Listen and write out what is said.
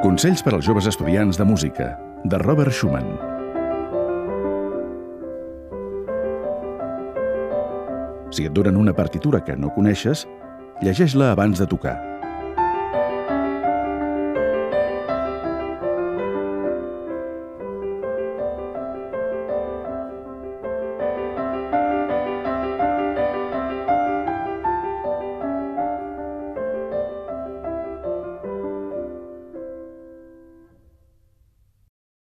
Consells per als joves estudiants de música, de Robert Schumann. Si et donen una partitura que no coneixes, llegeix-la abans de tocar.